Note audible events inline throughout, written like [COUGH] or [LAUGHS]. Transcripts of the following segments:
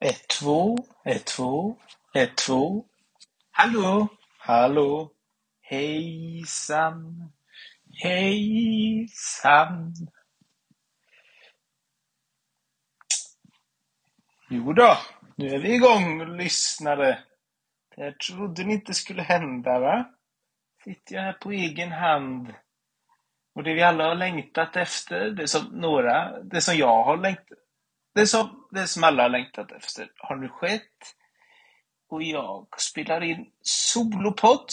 Ett, två, ett, två, ett, två. Hallå, hallå. Hejsan, hejsan. Jo då, nu är vi igång lyssnare. Det här trodde ni inte skulle hända va? Sitter jag här på egen hand. Och det vi alla har längtat efter, det som några, det som jag har längtat det som, det som alla har längtat efter har nu skett. Och jag spelar in solopodd.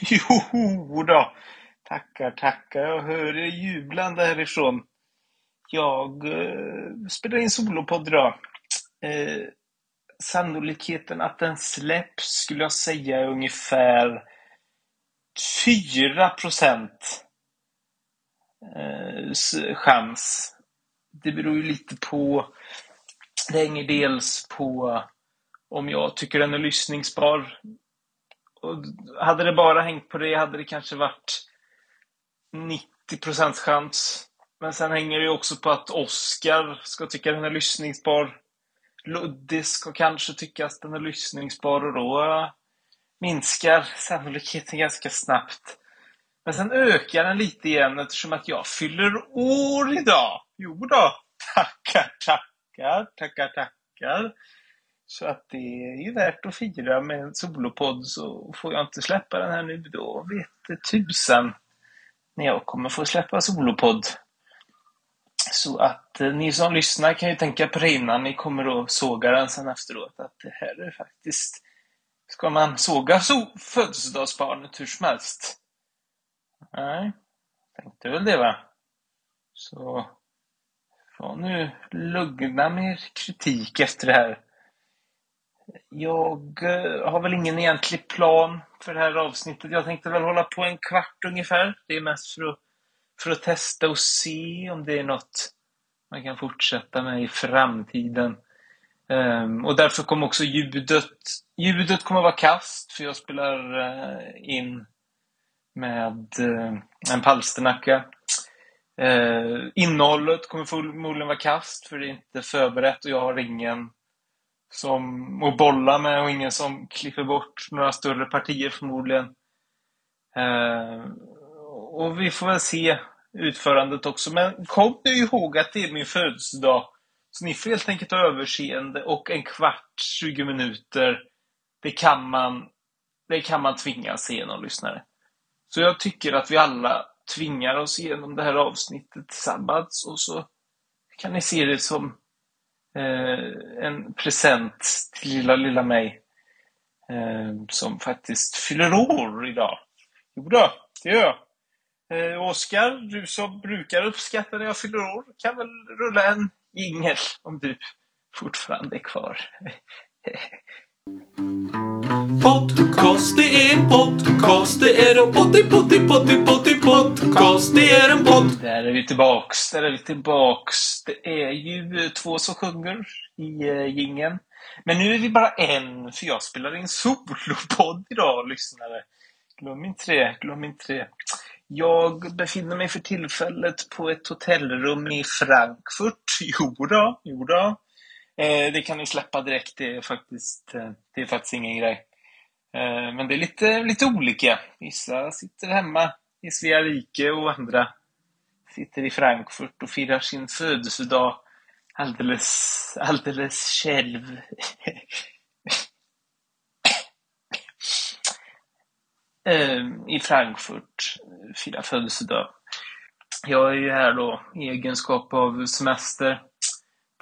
[LAUGHS] Jo då. Tackar, tackar. Jag hör er jublande härifrån. Jag eh, spelar in solopodd idag. Eh, sannolikheten att den släpps skulle jag säga är ungefär 4 procent eh, chans. Det beror ju lite på det hänger dels på om jag tycker den är lyssningsbar. Och hade det bara hängt på det hade det kanske varit 90 chans. Men sen hänger det också på att Oscar ska tycka den är lyssningsbar. Ludde ska kanske tycka att den är lyssningsbar och då minskar sannolikheten ganska snabbt. Men sen ökar den lite igen eftersom att jag fyller år idag. Jo då, tackar, tackar tackar, tackar, tackar. Så att det är ju värt att fira med en solopodd så får jag inte släppa den här nu då vet tusan när jag kommer få släppa solopodd. Så att eh, ni som lyssnar kan ju tänka på det innan ni kommer att såga den sen efteråt att det här är faktiskt Ska man såga so födelsedagsbarnet hur som helst? Nej, tänkte väl det va? Så Ja, nu lugna med kritik efter det här. Jag eh, har väl ingen egentlig plan för det här avsnittet. Jag tänkte väl hålla på en kvart ungefär. Det är mest för att, för att testa och se om det är något man kan fortsätta med i framtiden. Um, och därför kommer också ljudet, ljudet kommer vara kast, för jag spelar uh, in med uh, en palsternacka Eh, innehållet kommer förmodligen vara kast för det är inte förberett och jag har ingen som att bolla med och ingen som klipper bort några större partier förmodligen. Eh, och vi får väl se utförandet också. Men kom nu ihåg att det är min födelsedag. Så ni får helt enkelt ha överseende och en kvart, 20 minuter, det kan man, det kan man tvinga se någon lyssnare. Så jag tycker att vi alla tvingar oss igenom det här avsnittet tillsammans och så kan ni se det som eh, en present till lilla, lilla mig eh, som faktiskt fyller år idag. Jo då, det gör jag. Eh, Oskar, du som brukar uppskatta när jag fyller år, kan väl rulla en jingel om du fortfarande är kvar. [LAUGHS] Podcast, det är en podcast, det är en potti, potti, potti, potti, podcast, det är en podd. Där är vi tillbaks, där är vi tillbaks. Det är ju två som sjunger i uh, gingen. Men nu är vi bara en, för jag spelar in solopodd idag, lyssnare. Glöm inte det, glöm inte det. Jag befinner mig för tillfället på ett hotellrum i Frankfurt. Jo då, jo då. Eh, det kan ni släppa direkt, det är faktiskt, eh, det är faktiskt ingen grej. Eh, men det är lite, lite olika. Vissa sitter hemma i Svea rike och andra sitter i Frankfurt och firar sin födelsedag alldeles, alldeles själv. [LAUGHS] Eh, I Frankfurt, firar födelsedag. Jag är ju här då i egenskap av semester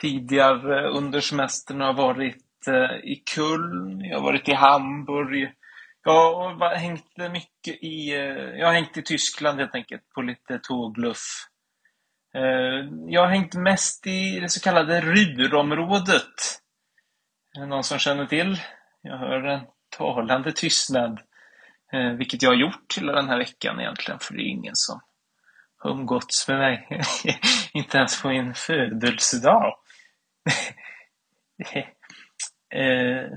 tidigare eh, under semestern har varit eh, i Köln, jag har varit i Hamburg. Jag har hängt mycket i, eh, jag har hängt i Tyskland helt enkelt på lite tågluff. Jag har hängt mest i det så kallade Ruhrområdet. Är det någon som känner till? Jag hör en talande tystnad. Vilket jag har gjort hela den här veckan egentligen, för det är ingen som har umgåtts med mig. [LAUGHS] Inte ens på min födelsedag eh,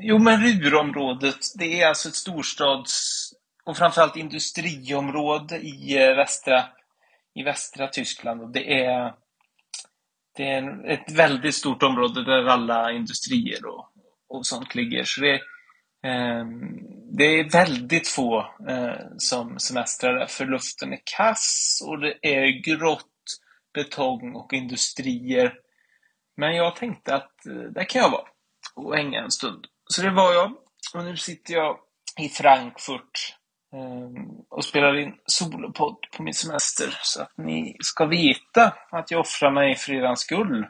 jo, men Ruhrområdet, det är alltså ett storstads och framförallt industriområde i eh, västra, i västra Tyskland. Och det är det är en, ett väldigt stort område där alla industrier och, och sånt ligger. Så det, eh, det är väldigt få eh, som semestrar där, för luften är kass och det är grått, betong och industrier. Men jag tänkte att eh, där kan jag vara och hänga en stund. Så det var jag. Och nu sitter jag i Frankfurt ehm, och spelar in solopodd på min semester. Så att ni ska veta att jag offrar mig för er skull.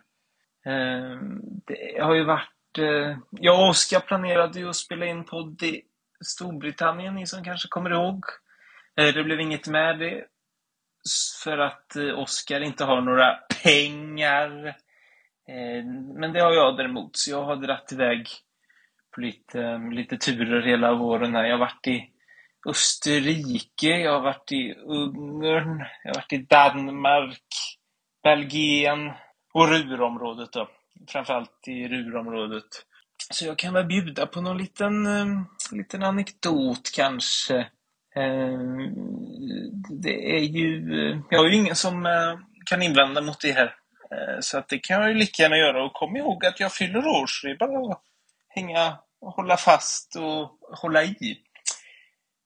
Ehm, det har ju varit... Eh, jag och Oskar planerade ju att spela in podd i Storbritannien, ni som kanske kommer ihåg. Eh, det blev inget med det. För att Oskar inte har några pengar. Eh, men det har jag däremot, så jag har dragit iväg på lite, lite turer hela våren här. Jag har varit i Österrike, jag har varit i Ungern, jag har varit i Danmark, Belgien och Ruhrområdet då. Framförallt i Ruhrområdet. Så jag kan väl bjuda på någon liten, eh, liten anekdot kanske. Eh, det är ju... Jag har ju ingen som kan invända mot det här. Eh, så att det kan jag ju lika gärna göra. Och kom ihåg att jag fyller år, så det är bara att hänga och hålla fast och hålla i.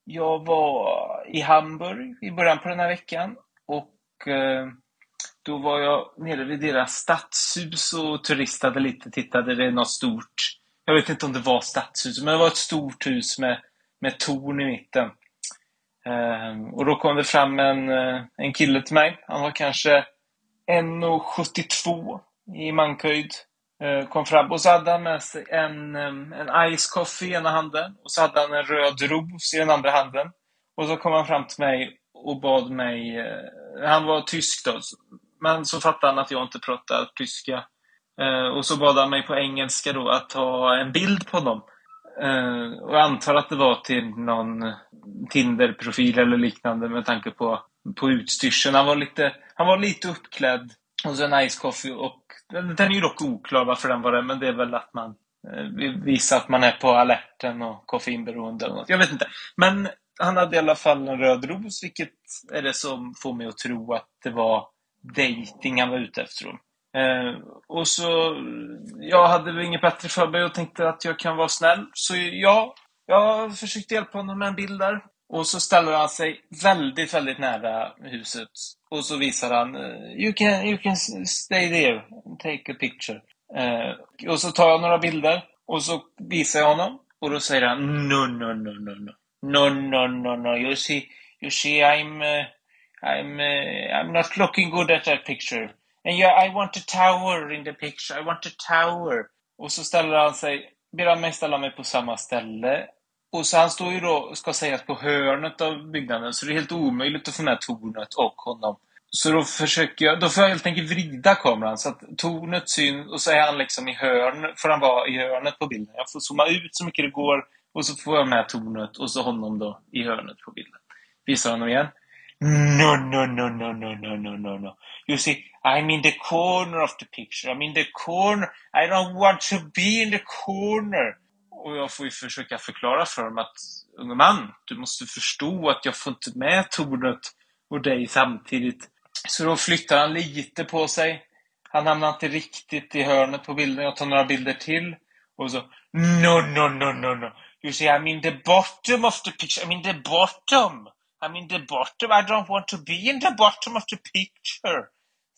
Jag var i Hamburg i början på den här veckan och eh, då var jag nere vid deras stadshus och turistade lite, tittade. Det är något stort. Jag vet inte om det var stadshus, men det var ett stort hus med, med torn i mitten. Eh, och då kom det fram en, en kille till mig. Han var kanske 1,72 i mankhöjd. Eh, kom fram och så hade han med sig en, en ice coffee i ena handen och så hade han en röd ros i den andra handen. Och så kom han fram till mig och bad mig, eh, han var tysk då, men så fattade han att jag inte pratar tyska. Eh, och så bad han mig på engelska då att ta en bild på honom. Och jag antar att det var till någon Tinder-profil eller liknande med tanke på, på utstyrseln. Han var lite, han var lite uppklädd och så en ice coffee och den är ju dock oklar varför den var det, men det är väl att man eh, visar att man är på alerten och koffeinberoende eller något. Jag vet inte. Men han hade i alla fall en röd ros, vilket är det som får mig att tro att det var dating han var ute efter. Eh, och så, jag hade väl inget bättre för mig och tänkte att jag kan vara snäll. Så ja, jag försökte hjälpa honom med en bild där. Och så ställer han sig väldigt, väldigt nära huset. Och så visar han you can, you can stay there and take a picture. Eh, och så tar jag några bilder och så visar jag honom. Och då säger han no, no, no, no, no. No, no, no, no. You see, you see I'm, uh, I'm, uh, I'm not looking good at that picture. And yeah, I want a tower in the picture. I want a tower. Och så ställer han sig, ber han mig ställa mig på samma ställe. Och så han står ju då, ska sägas, på hörnet av byggnaden, så det är helt omöjligt att få med tornet och honom. Så då försöker jag, då får jag helt enkelt vrida kameran så att tornet syns och så är han liksom i hörn, får han vara i hörnet på bilden. Jag får zooma ut så mycket det går och så får jag med tornet och så honom då i hörnet på bilden. Visar honom igen. No, no, no, no, no, no, no, no, no. You see, I'm in the corner of the picture. I'm in the corner. I don't want to be in the corner. Och jag får ju försöka förklara för dem att unge man, du måste förstå att jag får inte med tornet och dig samtidigt. Så då flyttar han lite på sig. Han hamnar inte riktigt i hörnet på bilden. Jag tar några bilder till. Och så No, no, no, no, no. You see, I'm in the bottom of the picture. I'm in the bottom. I'm in the bottom. I don't want to be in the bottom of the picture.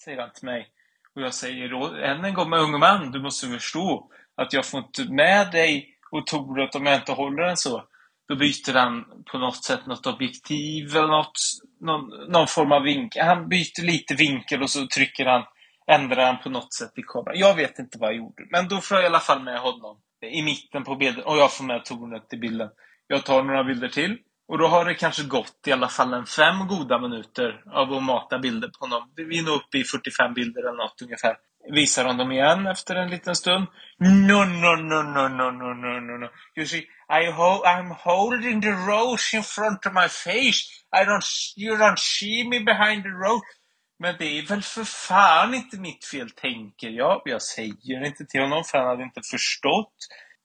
Säger han till mig. Och jag säger då än en gång, med unge man, du måste förstå att jag får inte med dig och tornet om jag inte håller den så. Då byter han på något sätt något objektiv eller något, någon, någon form av vinkel. Han byter lite vinkel och så trycker han, ändrar han på något sätt i kameran. Jag vet inte vad jag gjorde, men då får jag i alla fall med honom i mitten på bilden och jag får med tornet i bilden. Jag tar några bilder till och då har det kanske gått i alla fall en fem goda minuter av att mata bilder på honom. Vi är nog uppe i 45 bilder eller något ungefär visar honom dem igen efter en liten stund. No, no, no, no, no, no, no, no, no. You see, I ho I'm holding the rose in front of my face. I don't, you don't see me behind the rose. Men det är väl för fan inte mitt fel, tänker jag. Jag säger inte till honom, för han hade inte förstått.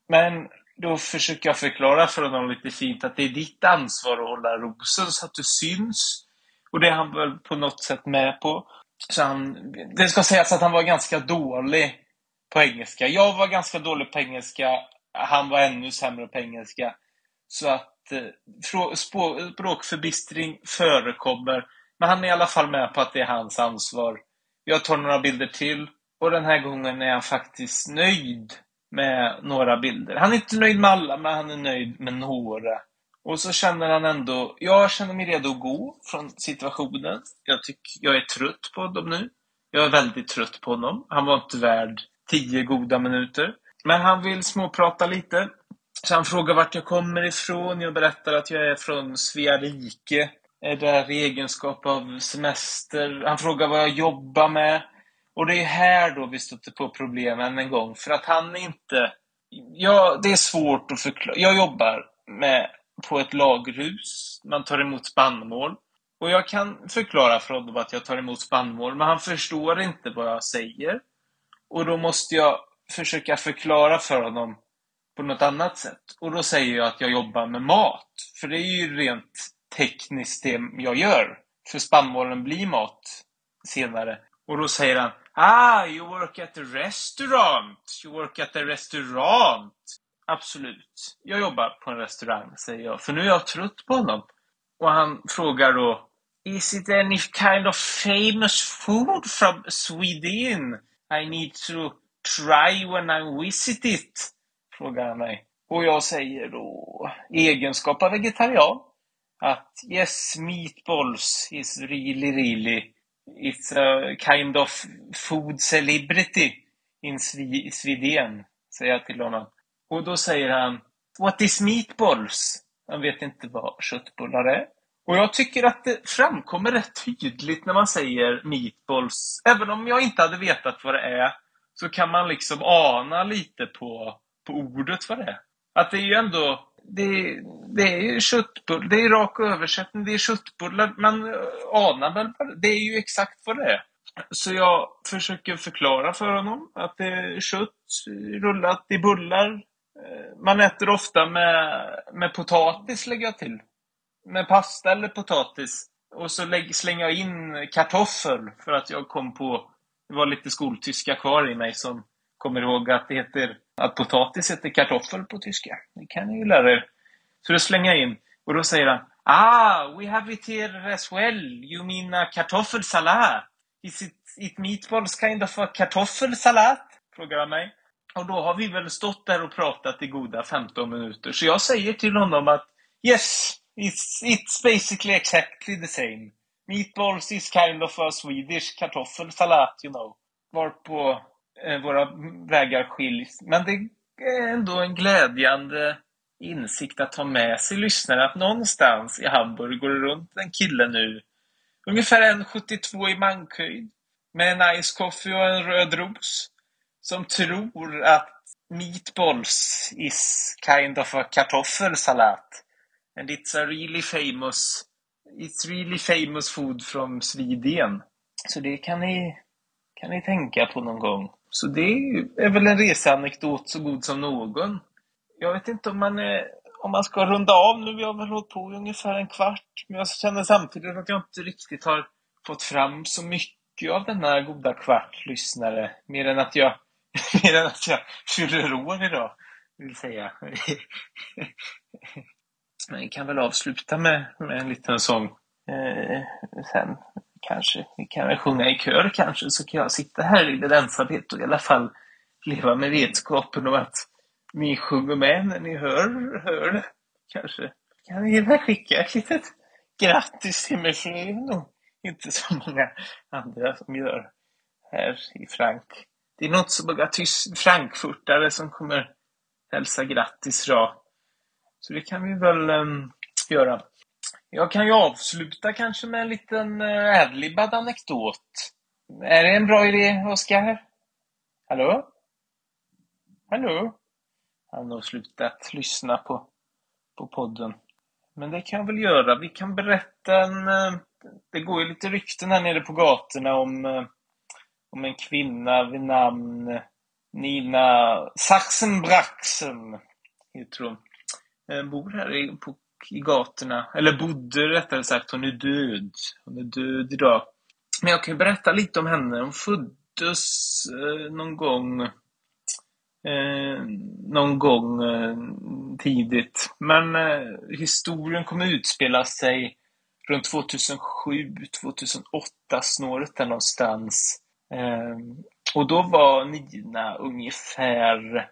Men då försöker jag förklara för honom lite fint att det är ditt ansvar att hålla rosen så att du syns. Och det är han väl på något sätt med på. Så han, det ska sägas att han var ganska dålig på engelska. Jag var ganska dålig på engelska. Han var ännu sämre på engelska. Så att eh, språkförbistring förekommer. Men han är i alla fall med på att det är hans ansvar. Jag tar några bilder till och den här gången är han faktiskt nöjd med några bilder. Han är inte nöjd med alla, men han är nöjd med några. Och så känner han ändå, jag känner mig redo att gå från situationen. Jag tycker, jag är trött på dem nu. Jag är väldigt trött på honom. Han var inte värd tio goda minuter. Men han vill småprata lite. Så han frågar vart jag kommer ifrån. Jag berättar att jag är från Svea rike. Är där i egenskap av semester. Han frågar vad jag jobbar med. Och det är här då vi stöter på problemen en gång. För att han är inte... Ja, det är svårt att förklara. Jag jobbar med, på ett lagerhus. Man tar emot spannmål. Och jag kan förklara för honom att jag tar emot spannmål, men han förstår inte vad jag säger. Och då måste jag försöka förklara för honom på något annat sätt. Och då säger jag att jag jobbar med mat. För det är ju rent tekniskt det jag gör. För spannmålen blir mat senare. Och då säger han Ah, you work at a restaurant. You work at a restaurant. Absolut. Jag jobbar på en restaurang, säger jag. För nu är jag trött på honom. Och han frågar då Is it any kind of famous food from Sweden I need to try when I visit it? Frågar han mig. Och jag säger då, i egenskap av vegetarian, att yes, meatballs is really, really, it's a kind of food celebrity in Sweden, säger jag till honom. Och då säger han, what is meatballs? Han vet inte vad köttbullar är. Och jag tycker att det framkommer rätt tydligt när man säger meatballs. Även om jag inte hade vetat vad det är, så kan man liksom ana lite på, på ordet vad det är. Att det är ju ändå, det, det är ju köttbullar, det är rak översättning, det är köttbullar. Man anar väl, det är ju exakt vad det är. Så jag försöker förklara för honom att det är kött rullat i bullar. Eh, man äter ofta med, med potatis, lägger jag till med pasta eller potatis. Och så lägg, slänger jag in kartoffel för att jag kom på, det var lite skoltyska kvar i mig som kommer ihåg att det heter, att potatis heter kartoffel på tyska. Det kan ni ju lära er. Så då slänger jag in och då säger han Ah, we have it here as well. You mean a kartoffelsalat? Is it, it meatballs kind of a kartoffelsalat? Frågar han mig. Och då har vi väl stått där och pratat i goda 15 minuter. Så jag säger till honom att Yes, It's, it's basically exactly the same. Meatballs is kind of a Swedish kartoffelsalat, you know. Varpå eh, våra vägar skiljs. Men det är ändå en glädjande insikt att ha med sig lyssnare att någonstans i Hamburg går det runt en kille nu, ungefär 1,72 i mankhöjd, med en ice coffee och en röd ros, som tror att meatballs is kind of a kartoffelsalat. And it's a really famous It's really famous food from Sweden. Så det kan ni, kan ni tänka på någon gång. Så det är väl en reseanekdot så god som någon. Jag vet inte om man, är, om man ska runda av nu. Vi har väl hållit på i ungefär en kvart. Men jag känner samtidigt att jag inte riktigt har fått fram så mycket av denna goda kvart lyssnare. Mer än att jag, [LAUGHS] mer än att jag fyller år idag, vill säga. [LAUGHS] Men vi kan väl avsluta med, med en liten sång eh, sen. Kanske. Vi kan väl sjunga i kör kanske, så kan jag sitta här i det ensamhet och i alla fall leva med vetskapen om att ni sjunger med när ni hör, hör det. Kanske. Kan ni väl skicka ett litet grattis till mig, för det är nog inte så många andra som gör här i Frank. Det är något så många frankfurtare som kommer hälsa grattis idag. Så det kan vi väl um, göra. Jag kan ju avsluta kanske med en liten eh, uh, adlibbad anekdot. Är det en bra idé, Oskar? Hallå? Hallå? Han har slutat lyssna på, på podden. Men det kan jag väl göra. Vi kan berätta en... Uh, det går ju lite rykten här nere på gatorna om, uh, om en kvinna vid namn Nina Sachsenbraxen, heter hon. hon. bor här i, på, i gatorna. Eller bodde rättare sagt. Hon är död. Hon är död idag. men jag kan ju berätta lite om henne. Hon föddes eh, någon gång eh, någon gång eh, tidigt. Men eh, historien kommer utspela sig runt 2007, 2008 snåret där någonstans. Ehm, och då var Nina ungefär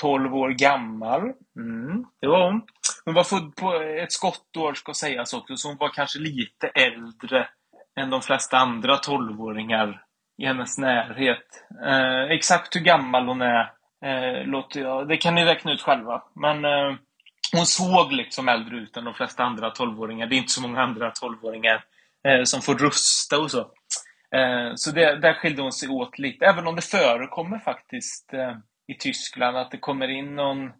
12 år gammal. Mm, det var hon. Hon var född på ett skottår ska sägas också, så hon var kanske lite äldre än de flesta andra 12-åringar i hennes närhet. Eh, exakt hur gammal hon är eh, låter jag, det kan ni räkna ut själva. Men eh, hon såg liksom äldre ut än de flesta andra 12-åringar. Det är inte så många andra 12-åringar eh, som får rösta och så. Eh, så det, där skilde hon sig åt lite, även om det förekommer faktiskt eh, i Tyskland att det kommer in någon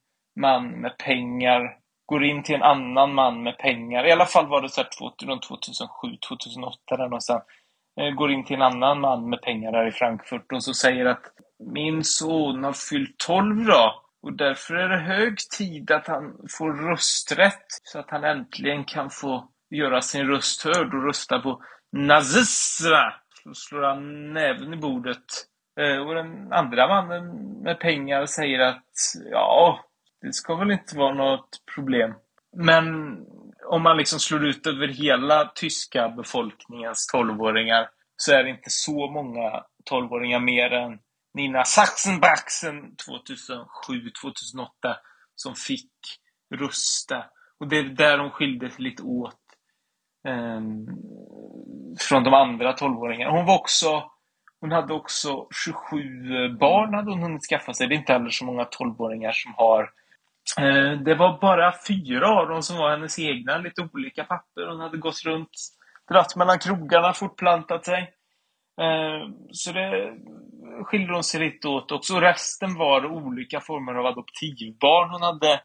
man med pengar, går in till en annan man med pengar. I alla fall var det så här runt 2007, 2008 där någonstans. Eh, går in till en annan man med pengar här i Frankfurt och så säger att min son har fyllt 12 då och därför är det hög tid att han får rösträtt så att han äntligen kan få göra sin röst hörd och rösta på nazisterna. Slår han näven i bordet. Eh, och den andra mannen med pengar säger att ja, det ska väl inte vara något problem. Men om man liksom slår ut över hela tyska befolkningens 12-åringar så är det inte så många 12-åringar mer än Nina Sachsenbachsen 2007-2008 som fick rösta. Och det är där de skilde sig lite åt ehm, från de andra 12-åringarna. Hon var också hon hade också 27 barn hade hon hunnit skaffa sig. Det är inte heller så många 12-åringar som har. Eh, det var bara fyra av dem som var hennes egna, lite olika papper. Hon hade gått runt, dratt mellan krogarna, fortplantat sig. Eh, så det skiljer hon sig lite åt också. Resten var olika former av adoptivbarn hon hade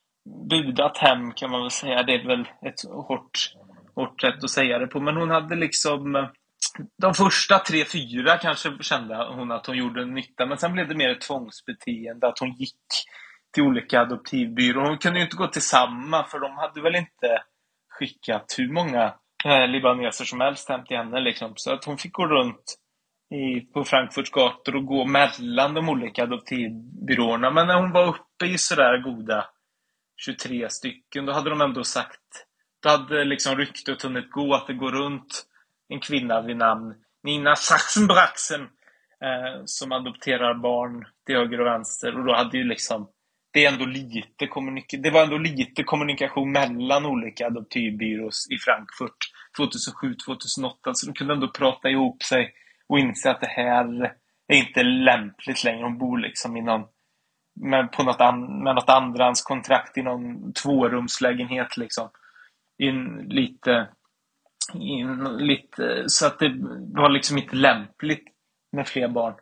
budat hem kan man väl säga. Det är väl ett hårt, hårt sätt att säga det på. Men hon hade liksom de första tre, fyra kanske kände hon att hon gjorde nytta. Men sen blev det mer ett tvångsbeteende. Att hon gick till olika adoptivbyråer. Hon kunde ju inte gå till samma för de hade väl inte skickat hur många eh, libaneser som helst hem till henne. Liksom. Så att hon fick gå runt i, på Frankfurts gator och gå mellan de olika adoptivbyråerna. Men när hon var uppe i sådär goda 23 stycken, då hade de ändå sagt, då hade liksom ryktet hunnit gå att det går runt en kvinna vid namn Nina Sachsenbraxen eh, som adopterar barn till höger och vänster. Och då hade ju liksom det, är ändå lite det var ändå lite kommunikation mellan olika adoptivbyrås i Frankfurt 2007-2008. Så de kunde ändå prata ihop sig och inse att det här är inte lämpligt längre. Hon bor liksom i någon, med, på något, an, med något andrahandskontrakt i någon tvårumslägenhet. Liksom. In, lite, in, lite, så att det var liksom inte lämpligt med fler barn.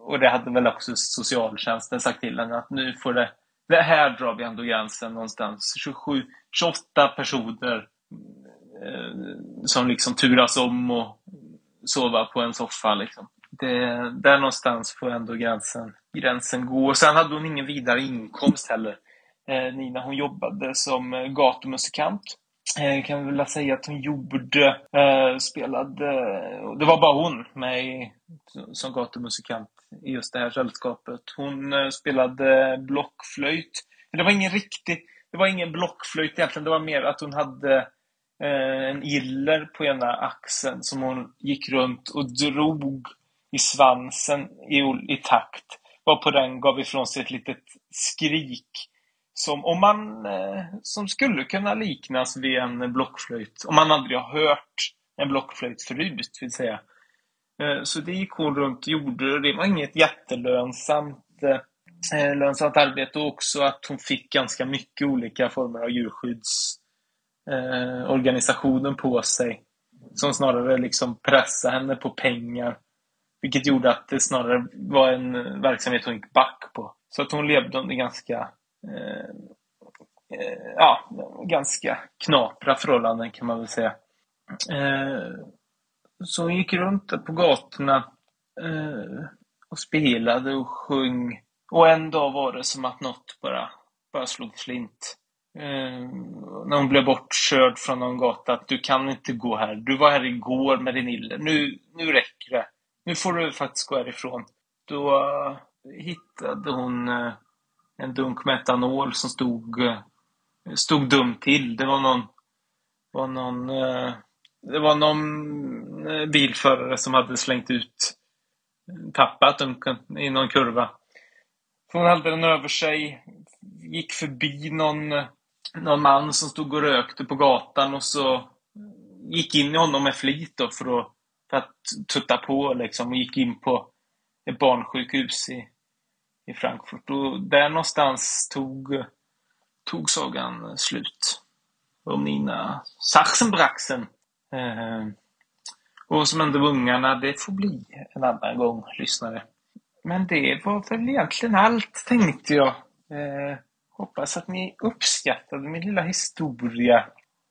Och det hade väl också socialtjänsten sagt till henne att nu får det, det här drar vi ändå gränsen någonstans. 27, 28 personer eh, som liksom turas om och sova på en soffa. Liksom. Det, där någonstans får ändå gränsen, gränsen gå. Sen hade hon ingen vidare inkomst heller. Eh, Nina hon jobbade som eh, gatumusikant. Eh, kan kan väl säga att hon gjorde, eh, spelade, eh, det var bara hon med som gatumusikant i just det här sällskapet. Hon eh, spelade blockflöjt. Det var ingen riktig, det var ingen blockflöjt egentligen, det var mer att hon hade Eh, en iller på ena axeln som hon gick runt och drog i svansen i, i takt. Varpå den gav ifrån sig ett litet skrik som, om man, eh, som skulle kunna liknas vid en blockflöjt. Om man aldrig har hört en blockflöjt förut, vill säga. Eh, så det gick hon runt och gjorde. Det var inget jättelönsamt eh, lönsamt arbete och också att hon fick ganska mycket olika former av djurskyddsorganisationen på sig. Som snarare liksom pressade henne på pengar. Vilket gjorde att det snarare var en verksamhet hon gick back på. Så att hon levde under ganska Eh, eh, ja, ganska knapra förhållanden kan man väl säga. Eh, så hon gick runt på gatorna eh, och spelade och sjöng. Och en dag var det som att något bara, bara slog flint. Eh, när hon blev bortkörd från någon gata att du kan inte gå här. Du var här igår med din ille. Nu, nu räcker det. nu får du faktiskt gå härifrån. Då eh, hittade hon eh, en dunk metanol som stod, eh, stod dumt till. Det var någon, var någon, eh, det var någon eh, bilförare som hade slängt ut, tappat dunken i någon kurva. Hon hade den över sig, gick förbi någon, någon man som stod och rökte på gatan och så gick in i honom med flit då för att, för att tutta på liksom och gick in på ett barnsjukhus i, i Frankfurt. Och där någonstans tog, tog sagan slut. Om Nina Sachsenbraxen. Eh, och som hände ungarna, det får bli en annan gång, lyssnare. Men det var väl egentligen allt, tänkte jag. Eh, hoppas att ni uppskattade min lilla historia.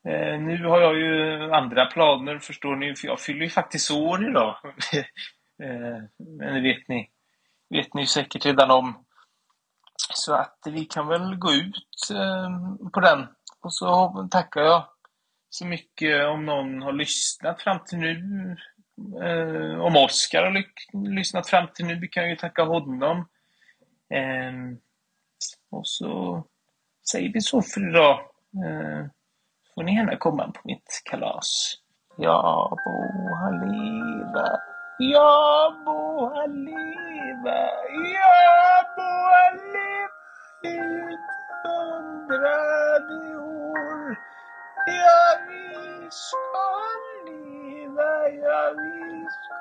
Eh, nu har jag ju andra planer, förstår ni, för jag fyller ju faktiskt år idag. [LAUGHS] eh, men det vet ni, vet ni säkert redan om. Så att vi kan väl gå ut ehm, på den. Och så tackar jag så mycket om någon har lyssnat fram till nu. Ehm, om Oskar har lyssnat fram till nu, vi kan ju tacka honom. Ehm, och så säger vi så för idag. Eh, får ni gärna komma på mitt kalas. Ja, må han leva. Ja, må han leva. Ja, må han leva ut hundrade år. Ja, vi ska leva, ja, vi ska